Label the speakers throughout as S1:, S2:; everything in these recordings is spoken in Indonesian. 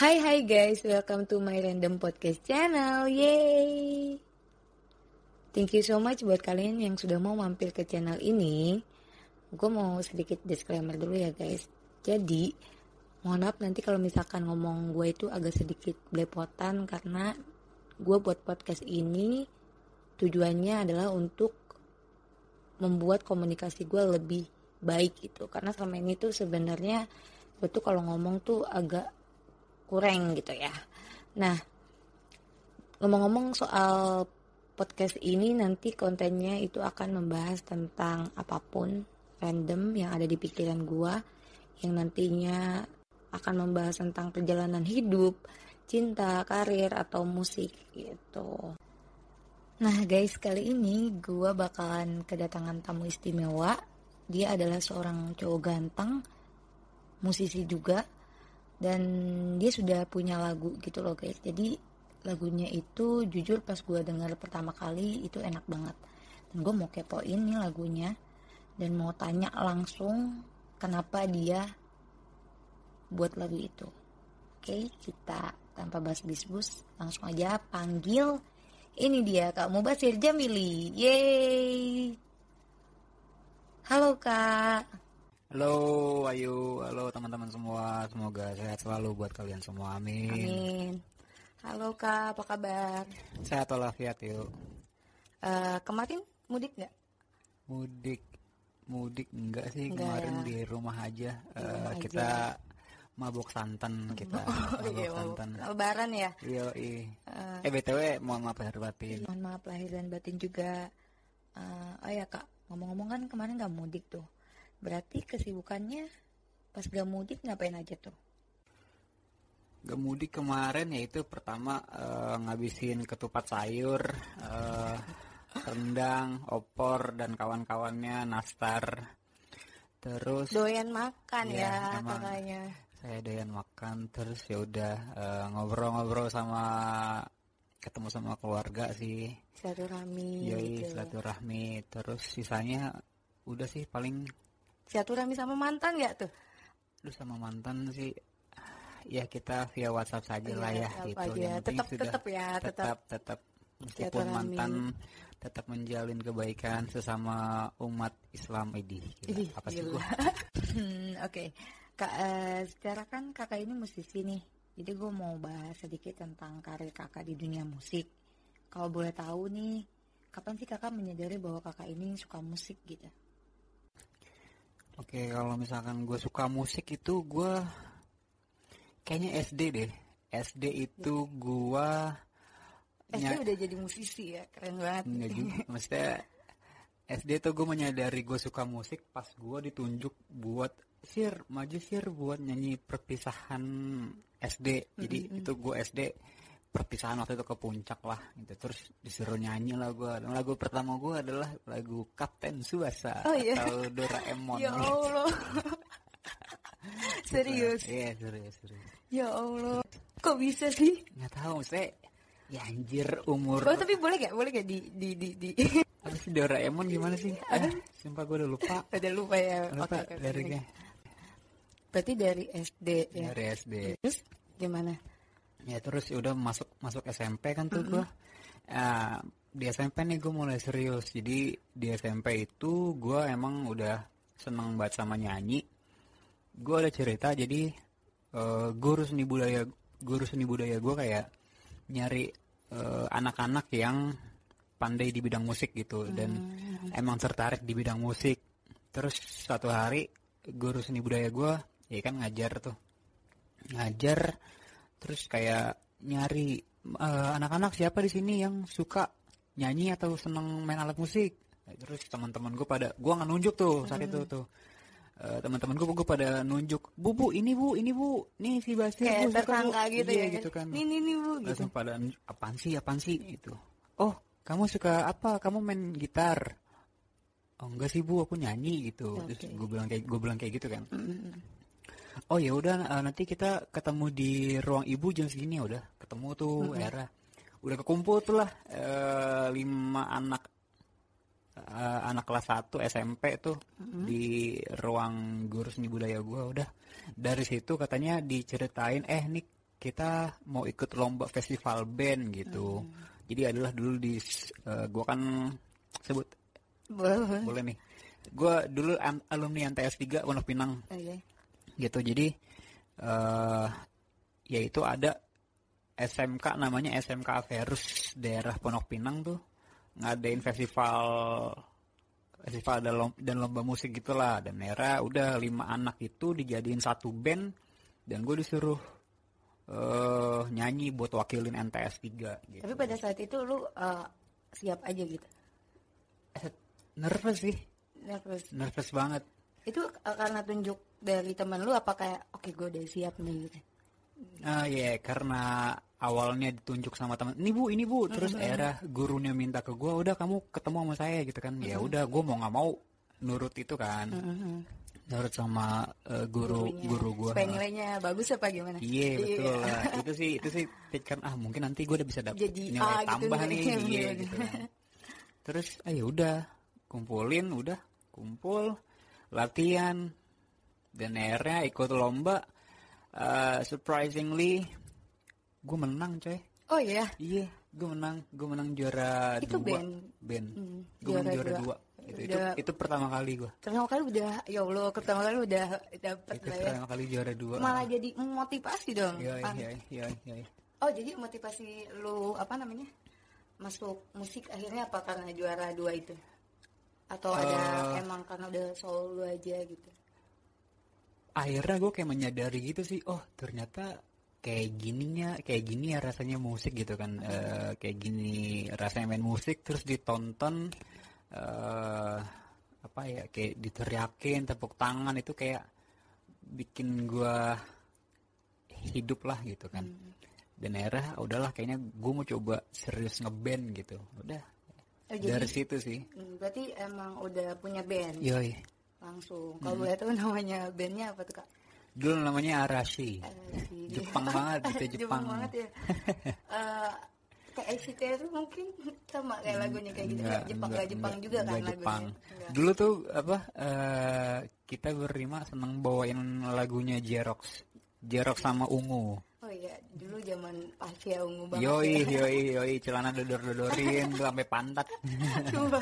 S1: Hai hai guys, welcome to my random podcast channel. Yay! Thank you so much buat kalian yang sudah mau mampir ke channel ini. Gue mau sedikit disclaimer dulu ya guys. Jadi, mohon maaf nanti kalau misalkan ngomong gue itu agak sedikit belepotan karena gue buat podcast ini tujuannya adalah untuk membuat komunikasi gue lebih baik gitu. Karena selama ini tuh sebenarnya gue tuh kalau ngomong tuh agak kurang gitu ya. Nah, ngomong-ngomong soal podcast ini nanti kontennya itu akan membahas tentang apa pun random yang ada di pikiran gua yang nantinya akan membahas tentang perjalanan hidup, cinta, karir atau musik gitu. Nah guys kali ini gua bakalan kedatangan tamu istimewa. Dia adalah seorang cowok ganteng, musisi juga, dan dia sudah punya lagu gitu loh guys jadi lagunya itu jujur pas gue dengar pertama kali itu enak banget dan gue mau kepoin nih lagunya dan mau tanya langsung kenapa dia buat lagu itu oke kita tanpa bas bisbus langsung aja panggil ini dia kak Mubasir Jamili yeay halo kak
S2: Halo Ayu, halo teman-teman semua. Semoga sehat selalu buat kalian semua. Amin.
S1: Amin. Halo Kak, apa kabar?
S2: Sehat walafiat yuk.
S1: Uh, kemarin mudik nggak?
S2: Mudik, mudik enggak sih
S1: Enggak
S2: kemarin
S1: ya.
S2: di rumah aja.
S1: Di
S2: Eh,
S1: rumah
S2: kita mabuk santan kita.
S1: Oh,
S2: mabuk
S1: iya,
S2: santan.
S1: Lebaran ya.
S2: Iya, iya.
S1: Eh,
S2: Eh btw, mohon maaf lahir batin.
S1: mohon maaf lahir dan batin juga. Eh, oh ya kak, ngomong-ngomong kan kemarin nggak mudik tuh. Berarti kesibukannya pas gak mudik ngapain aja tuh?
S2: Gak mudik kemarin yaitu pertama eh, ngabisin ketupat sayur, eh, rendang, opor dan kawan-kawannya nastar. Terus
S1: Doyan makan
S2: Iya,
S1: ya kakaknya.
S2: Saya doyan makan terus ya udah eh, ngobrol-ngobrol sama ketemu sama keluarga sih.
S1: Silaturahmi
S2: yoi
S1: gitu.
S2: silaturahmi. Terus sisanya udah sih paling.
S1: Silaturahmi sama mantan gak tuh?
S2: lu sama mantan sih. Ya kita via WhatsApp saja lah
S1: Iya,
S2: ya gitu.
S1: Aja.
S2: Yang
S1: Tetap
S2: sudah
S1: tetap ya, tetap.
S2: tetap tetap meskipun mantan tetap menjalin kebaikan sesama umat Islam ini
S1: Idih,
S2: apa sih gua?
S1: Hmm, Oke, kak. eh, secara kan kakak ini musisi nih, jadi gue mau bahas sedikit tentang karir kakak di dunia musik. Kalau boleh tahu nih, kapan sih kakak menyadari bahwa kakak ini suka musik gitu?
S2: Oke, kalau misalkan gue suka musik itu gue kayaknya SD deh. SD itu gue
S1: SD udah jadi musisi ya, keren banget.
S2: Enggak juga, maksudnya SD tuh gue menyadari gue suka musik pas gue ditunjuk buat sir maju sir buat nyanyi perpisahan SD. Jadi itu gue SD perpisahan waktu itu ke puncak lah gitu. Terus disuruh nyanyi lah gue. Dan lagu pertama gue adalah lagu Kapten Suasa
S1: Oh, iya.
S2: atau Doraemon.
S1: Ya Allah, serius?
S2: Iya serius serius.
S1: Ya Allah, kok bisa sih?
S2: Nggak tahu maksudnya ya anjir umur
S1: Oh tapi boleh gak? Boleh gak di di di di?
S2: apa sih Doraemon gimana sih? Eh, sumpah gue udah lupa.
S1: Udah lupa ya.
S2: Lupa
S1: Oke, oke,
S2: dari
S1: oke. Berarti dari SD ya.
S2: dari SD.
S1: Terus gimana?
S2: Ya terus ya udah masuk masuk SMP kan tuh gua. Ah, di SMP nih gue mulai serius. Jadi di SMP itu gua emang udah seneng banget sama nyanyi. Gue ada cerita jadi eh, guru seni budaya guru seni budaya gue kayak nyari eh, anak-anak yang pandai di bidang musik gitu dan emang tertarik di bidang musik. Terus suatu hari guru seni budaya gue ya kan ngajar tuh. Ngajar terus kayak nyari eh, anak-anak siapa di sini yang suka nyanyi atau seneng main alat musik. Terus teman-teman gue pada gue nggak nunjuk tuh saat itu tuh. Eh, teman-teman gue gue pada nunjuk bu bu ini bu ini bu nih si Basir
S1: Kayak
S2: bu, suka, Bu."
S1: gitu
S2: Iya,
S1: ya.
S2: gitu kan.
S1: Nih nih nih bu gitu.
S2: langsung pada apaan sih apaan sih? Gitu. Oh kamu suka apa? Kamu main gitar. Oh enggak sih bu aku nyanyi gitu. Terus
S1: Oke.
S2: gue bilang kayak gue bilang kayak gitu kan.
S1: Mm-mm.
S2: Oh ya udah eh, nanti kita ketemu di ruang ibu jam segini ya udah. Ketemu tuh era udah kekumpul tuh lah eh, lima anak eh, anak kelas 1 SMP tuh di ruang guru seni budaya gua udah. Dari situ katanya diceritain eh nih kita mau ikut lomba festival band gitu. Jadi adalah dulu di eh, gua kan sebut.
S1: Boleh.
S2: boleh. Nih. Gua dulu alumni NTS 3 Pondok Pinang.
S1: Oke.
S2: Gitu. Jadi eh yaitu ada SMK namanya SMK Averus daerah Pondok Pinang tuh. Ngadain festival festival dan lomba, dan lomba musik gitulah. Dan era udah lima anak itu dijadiin satu band. Dan gue disuruh eh nyanyi buat wakilin NTS 3 gitu.
S1: Tapi pada saat itu lu eh, siap aja gitu.
S2: nervous sih.
S1: Terus
S2: nervous banget.
S1: Itu karena tunjuk dari teman lu apa kayak oke gue udah siap nih gitu.
S2: Ah iya karena awalnya ditunjuk sama teman ini bu ini bu terus era gurunya minta ke gua udah kamu ketemu sama saya gitu kan ya udah gua mau nggak mau nurut itu kan nurut sama eh, guru
S1: Gurunya.
S2: guru gua
S1: Supaya nilainya bagus apa gimana?
S2: iya betul lah. itu sih itu sih pikiran ah mungkin nanti gua udah bisa dapet
S1: Jadi
S2: nilai
S1: gitu
S2: tambah nih iya gitu kan. terus ah ya udah kumpulin udah kumpul latihan dan akhirnya ikut lomba Eh, surprisingly gue menang coy
S1: Oh iya.
S2: Iya, gue menang, gue menang juara
S1: Itu
S2: dua.
S1: band?
S2: band.
S1: Hmm,
S2: gue menang
S1: juara dua.
S2: dua. Itu, itu,
S1: Udah-
S2: itu pertama kali gue.
S1: Pertama kali udah ya Allah, pertama kali udah dapet
S2: Itu
S1: lah ya.
S2: pertama kali juara dua.
S1: Malah jadi motivasi dong.
S2: Iya, iya, iya, iya.
S1: Oh jadi motivasi lu apa namanya masuk musik akhirnya apa karena juara dua itu? Atau ada
S2: Eh.
S1: emang karena udah solo aja gitu?
S2: Akhirnya gue kayak menyadari gitu sih, oh ternyata kayak gininya, kayak gini ya rasanya musik gitu kan. Eh, kayak gini rasanya main musik terus ditonton eh apa ya kayak diteriakin tepuk tangan itu kayak bikin gua hidup lah gitu kan. Dan era udahlah kayaknya gue mau coba serius ngeband gitu. Udah
S1: Oh, jadi
S2: dari situ sih.
S1: hmm, berarti emang udah punya band?
S2: Yoi
S1: langsung. Kalau boleh tahu namanya bandnya apa tuh kak?
S2: dulu namanya Arashi
S1: si-
S2: Jepang banget gitu Jepang,
S1: banget ya. Eh, kayak ICT itu mungkin sama kayak lagunya kayak gitu. Nggak Jepang nggak Jepang juga kan
S2: enggak Jepang.
S1: lagunya.
S2: Dulu tuh apa eh, kita berlima seneng bawain lagunya Jerox. Jerox sama Ungu.
S1: Oh iya, dulu zaman Pasya ungu banget.
S2: Yoi,
S1: ya.
S2: yoi, yoi, celana dodor-dodorin sampai pantat.
S1: Coba.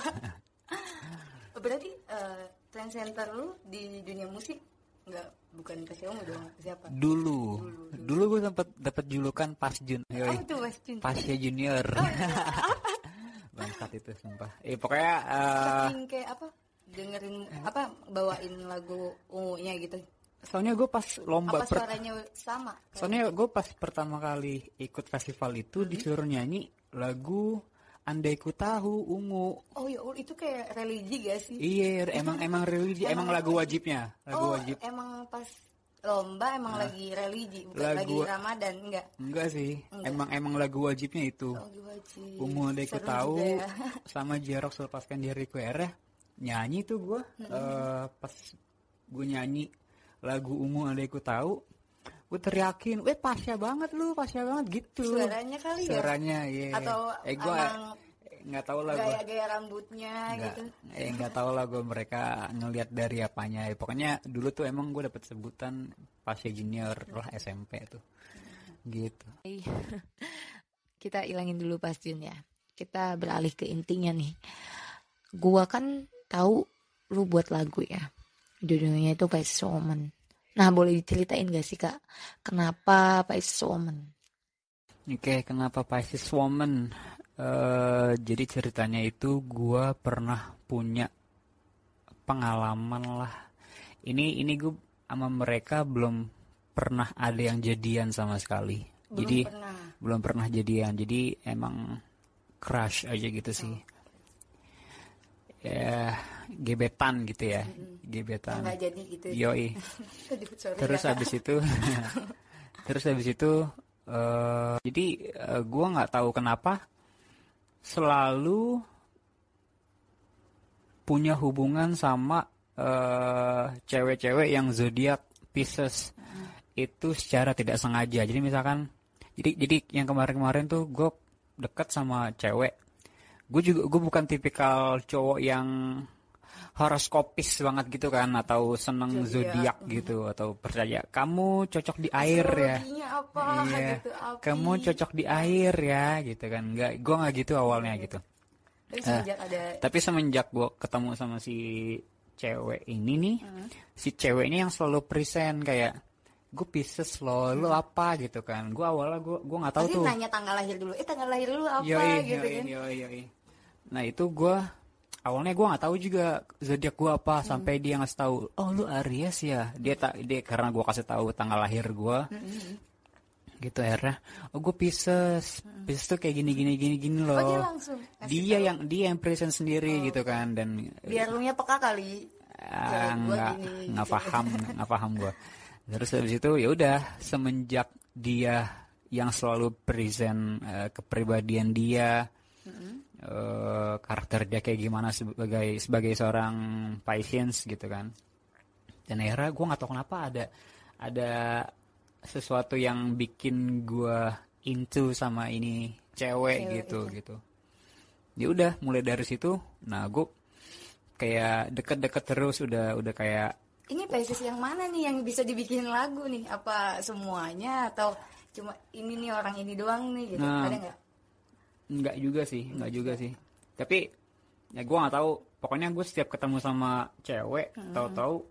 S1: Berarti eh, trend center lu di dunia musik nggak bukan Pasya ungu dong siapa?
S2: dulu, dulu gue sempet dapet julukan Pasjun, yoi.
S1: Oh tuh Mas Jun.
S2: Pasya Junior.
S1: iya.
S2: Bangsat itu sumpah. Eh pokoknya
S1: Saking kayak apa? Dengerin apa bawain lagu ungunya gitu.
S2: soalnya gue pas lomba
S1: Apa
S2: per-
S1: suaranya sama?
S2: Soalnya gue pas pertama kali ikut festival itu
S1: Hmm.
S2: disuruh nyanyi lagu Andai Ku Tahu Ungu.
S1: Oh ya Allah, itu kayak religi gak sih?
S2: Iya, emang emang religi, emang lagu wajibnya, lagu
S1: oh,
S2: wajib.
S1: emang pas lomba emang lagi religi, bukan
S2: Lagu-
S1: lagi Ramadan enggak?
S2: Enggak sih,
S1: Enggak.
S2: emang emang lagu wajibnya itu.
S1: Oh, lagi wajib.
S2: Ungu Andai Ku
S1: Seru
S2: Tahu
S1: ya.
S2: sama Jerox lepaskan dari kuere nyanyi tuh gue
S1: Hmm.
S2: pas gue nyanyi lagu Ungu Andai Ku Tahu gue teriakin, weh pasya banget lu, pasya banget gitu.
S1: Suaranya kali ya?
S2: Suaranya, iya.
S1: Atau
S2: eh gue
S1: emang
S2: nggak tahu lah gue.
S1: Gaya-gaya rambutnya
S2: nggak
S1: gitu.
S2: eh nggak tahu lah gue mereka ngelihat dari apanya ya, pokoknya dulu tuh emang gue dapet sebutan pasya junior lah SMP tuh gitu
S1: Kita ilangin dulu pastiin ya. Kita beralih ke intinya nih. Gua kan tahu lu buat lagu ya. Judulnya itu Pisces Woman. Nah, boleh diceritain gak sih kak, kenapa Pisces Woman?
S2: oke kenapa Pisces woman? Eh, jadi ceritanya itu gue pernah punya pengalaman lah. Ini ini gue sama mereka belum pernah ada yang jadian sama sekali.
S1: Belum
S2: jadi
S1: pernah.
S2: belum pernah jadian. Jadi emang crush aja gitu sih. Ya gebetan gitu ya. Gebetan.
S1: Nggak jadi gitu.
S2: yoi.
S1: Aduh, sorry
S2: terus
S1: ya,
S2: habis itu terus habis itu eh, jadi eh, gua nggak tahu kenapa selalu punya hubungan sama eh, cewek-cewek yang zodiak Pisces. Itu secara tidak sengaja. Jadi misalkan jadi jadi yang kemarin-kemarin tuh gue deket sama cewek. Gue juga gue bukan tipikal cowok yang horoskopis banget gitu kan atau seneng zodiak gitu atau percaya kamu cocok di air ya
S1: apa
S2: iya
S1: gitu api.
S2: kamu cocok di air ya gitu kan nggak gue nggak gitu awalnya gitu
S1: Tapi semenjak ada
S2: tapi semenjak gue ketemu sama si cewek ini nih
S1: Hmm.
S2: si cewek ini yang selalu present kayak gue Pisces loh lu apa gitu kan gue awalnya gue gue nggak tahu tuh
S1: nanya tanggal lahir dulu. Eh tanggal lahir lu apa
S2: Yoi,
S1: gitu
S2: yoi,
S1: kan.
S2: yoi, yoi. Nah itu gue awalnya gue nggak tahu juga zodiak gue apa
S1: Hmm.
S2: sampai dia ngasih tahu oh lu Aries ya? Dia tak dia karena gue kasih tahu tanggal lahir gue
S1: Hmm,
S2: gitu akhirnya oh gue Pisces. Pisces tuh kayak gini gini gini gini loh.
S1: Oh dia langsung
S2: dia
S1: tahu.
S2: yang dia yang present sendiri gitu kan dan
S1: biar lu nya peka kali.
S2: ah,
S1: Ya, gua
S2: nggak nggak
S1: gitu.
S2: paham nggak paham gue terus habis itu ya udah semenjak dia yang selalu present eh, kepribadian dia eh, karakter dia kayak gimana sebagai sebagai seorang Pisces gitu kan dan akhirnya gue nggak tahu kenapa ada ada sesuatu yang bikin gue into sama ini cewek,
S1: Cewek
S2: gitu gitu ya udah mulai dari situ nah gue kayak deket-deket terus udah udah kayak
S1: Ini Pisces yang mana nih yang bisa dibikin lagu nih? Apa semuanya atau cuma ini nih orang ini doang nih gitu?
S2: Nah.
S1: Ada nggak?
S2: Enggak juga sih, enggak juga sih. Tapi ya gue nggak tahu. Pokoknya gue setiap ketemu sama cewek, tahu-tahu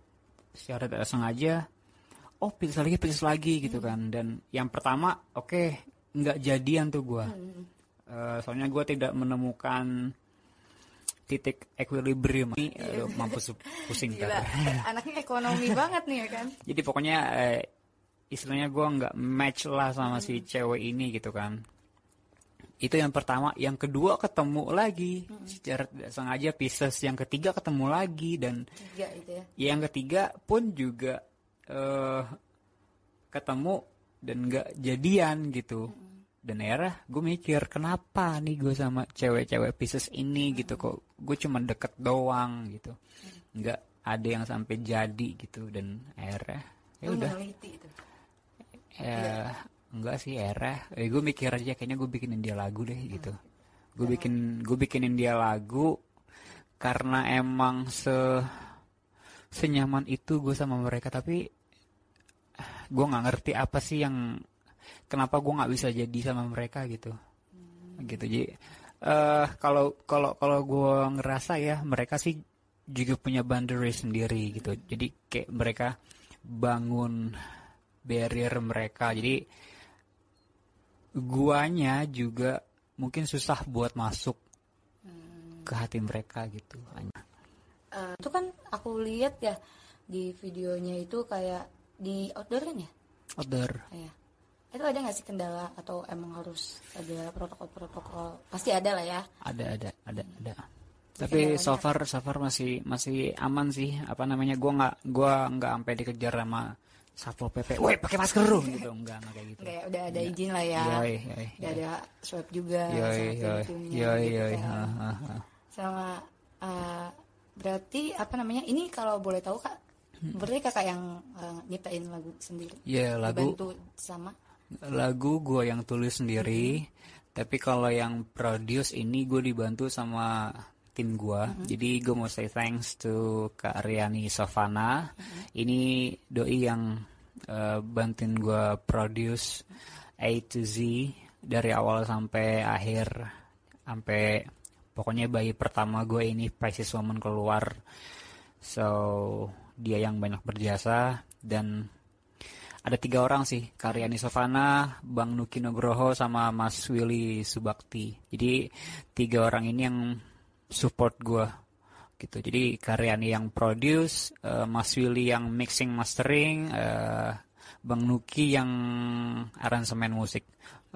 S2: secara tidak sengaja, oh pisah lagi, pisah lagi gitu kan. Dan yang pertama, oke, nggak jadian tuh gue. Eh, soalnya gue tidak menemukan titik equilibrium. Ini aduh, mampus pusing ntar.
S1: anaknya ekonomi banget nih ya kan?
S2: Jadi pokoknya eh, istilahnya gue nggak match lah sama si cewek ini gitu kan. Itu yang pertama. Yang kedua ketemu lagi secara tidak sengaja Pisces. Yang ketiga ketemu lagi dan
S1: Tiga itu ya.
S2: yang ketiga pun juga eh ketemu dan nggak jadian gitu. Dan akhirnya gue mikir kenapa nih gue sama cewek-cewek Pisces ini gitu kok gue cuma deket doang gitu. Nggak ada yang sampai jadi gitu dan akhirnya ya udah ya enggak sih era. Eh, gue mikir aja kayaknya gue bikinin dia lagu deh gitu. Gue bikin gue bikinin dia lagu karena emang se senyaman itu gue sama mereka. Tapi gue nggak ngerti apa sih yang kenapa gue nggak bisa jadi sama mereka gitu. Gitu jadi eh kalau kalau kalau gue ngerasa ya mereka sih juga punya boundary sendiri gitu. Jadi kayak mereka bangun barrier mereka. Jadi guanya juga mungkin susah buat masuk ke hati mereka gitu
S1: Eh, itu kan aku lihat ya di videonya itu kayak di outdoor kan ya?
S2: other
S1: Iya. Itu ada nggak sih kendala atau emang harus ada protokol-protokol? Pasti ada lah ya.
S2: ada ada ada ada tapi so far so far masih masih aman sih apa namanya gua nggak gua nggak sampai dikejar sama satpol pp woi pakai masker lu gitu enggak enggak kayak gitu.
S1: Kayak udah ada izin lah ya.
S2: yoi yoi
S1: Udah ada swab juga
S2: yoi yoi. yoi
S1: gitu
S2: yoi.
S1: kan.
S2: ha, ha, ha.
S1: Sama eh, berarti apa namanya? Ini kalau boleh tahu Kak, berarti Kakak yang eh, nyiptain lagu sendiri.
S2: ya lagu.
S1: Dibantu sama?
S2: Lagu gua yang tulis sendiri. Tapi kalau yang produce ini gue dibantu sama tim gua. Jadi gue mau say thanks to Kak Riani Sofana. Ini doi yang eh, bantuin gua produce A to Z dari awal sampai akhir. Sampai pokoknya bayi pertama gue ini Pisces Woman keluar. So dia yang banyak berjasa. Dan ada tiga orang sih, Karyani Sofana, Bang Nuki Nugroho, sama Mas Willy Subakti. Jadi tiga orang ini yang support gua gitu. Jadi Karyani yang produce, eh, Mas Willy yang mixing mastering, eh, Bang Nuki yang aransemen musik.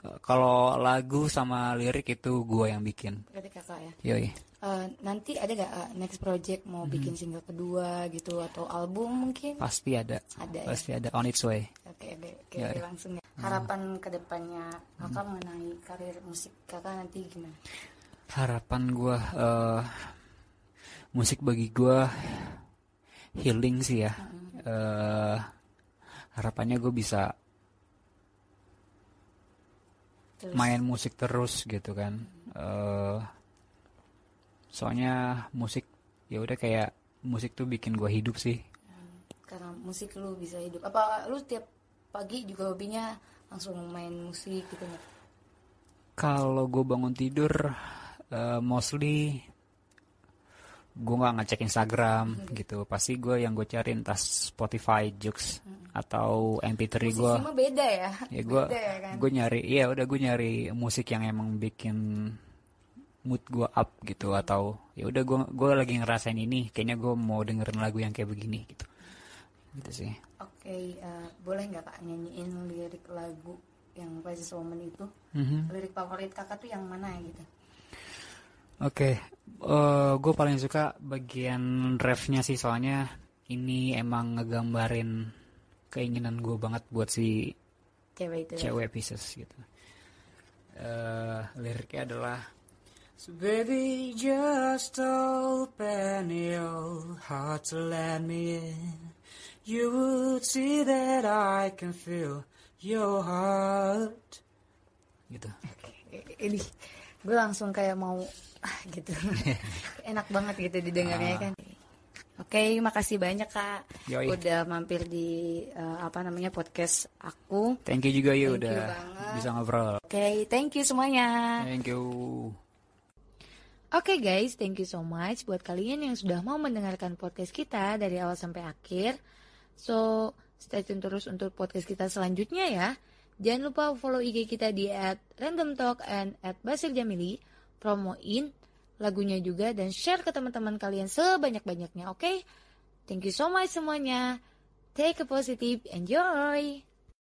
S2: Eh, kalau lagu sama lirik itu gua yang bikin.
S1: berarti Kakak ya.
S2: Yoi.
S1: Eh, nanti ada gak eh, next project mau
S2: Hmm.
S1: bikin single kedua gitu atau album mungkin?
S2: Pasti ada.
S1: Ada ya?
S2: Pasti ada on its way.
S1: Oke, oke, oke,
S2: Ya, ya.
S1: langsung ya. Harapan ke depannya kakak mengenai karir musik kakak nanti gimana?
S2: Harapan gua eh, musik bagi gua healing sih ya Eh, harapannya gue bisa
S1: Terus?
S2: main musik terus gitu kan. Eh, soalnya musik ya udah kayak musik tuh bikin gua hidup sih.
S1: Karena musik lu bisa hidup. Apa lu tiap pagi juga hobinya langsung main musik gitu nggak?
S2: Kalau gue bangun tidur, eh, mostly gue nggak ngecek Instagram gitu. Pasti gue yang gue cari entah Spotify, Joox atau MP3 gue.
S1: Beda ya.
S2: Ya gue
S1: ya kan.
S2: gue nyari, iya udah gue nyari musik yang emang bikin mood gue up gitu atau ya udah gue gue lagi ngerasain ini, kayaknya gue mau dengerin lagu yang kayak begini gitu. Gitu sih.
S1: Oke, eh, boleh nggak kak nyanyiin lirik lagu yang Crisis Woman itu?
S2: Mhm.
S1: Lirik favorit kakak tuh yang mana gitu?
S2: Oke, gue paling suka bagian refnya sih soalnya ini emang ngegambarin keinginan gue banget buat si
S1: Cewek itu.
S2: cewek pieces gitu. Eh, liriknya adalah So baby just open your heart to let me in You would see that I can feel your heart Gitu
S1: Ini gue langsung kayak mau ah gitu. Enak banget gitu didengarnya kan. Oke, makasih banyak kak
S2: Yoi.
S1: udah mampir di eh, apa namanya podcast aku.
S2: Thank you juga ya udah
S1: banget.
S2: bisa ngobrol
S1: Oke, thank you semuanya.
S2: Thank you
S1: Oke guys, thank you so much buat kalian yang sudah mau mendengarkan podcast kita dari awal sampai akhir. So, stay tune terus untuk podcast kita selanjutnya ya. Jangan lupa follow IG kita di at random talk and at Basir Jamili. Promoin lagunya juga dan share ke teman-teman kalian sebanyak-banyaknya, oke? Thank you so much semuanya. Take a positive, enjoy!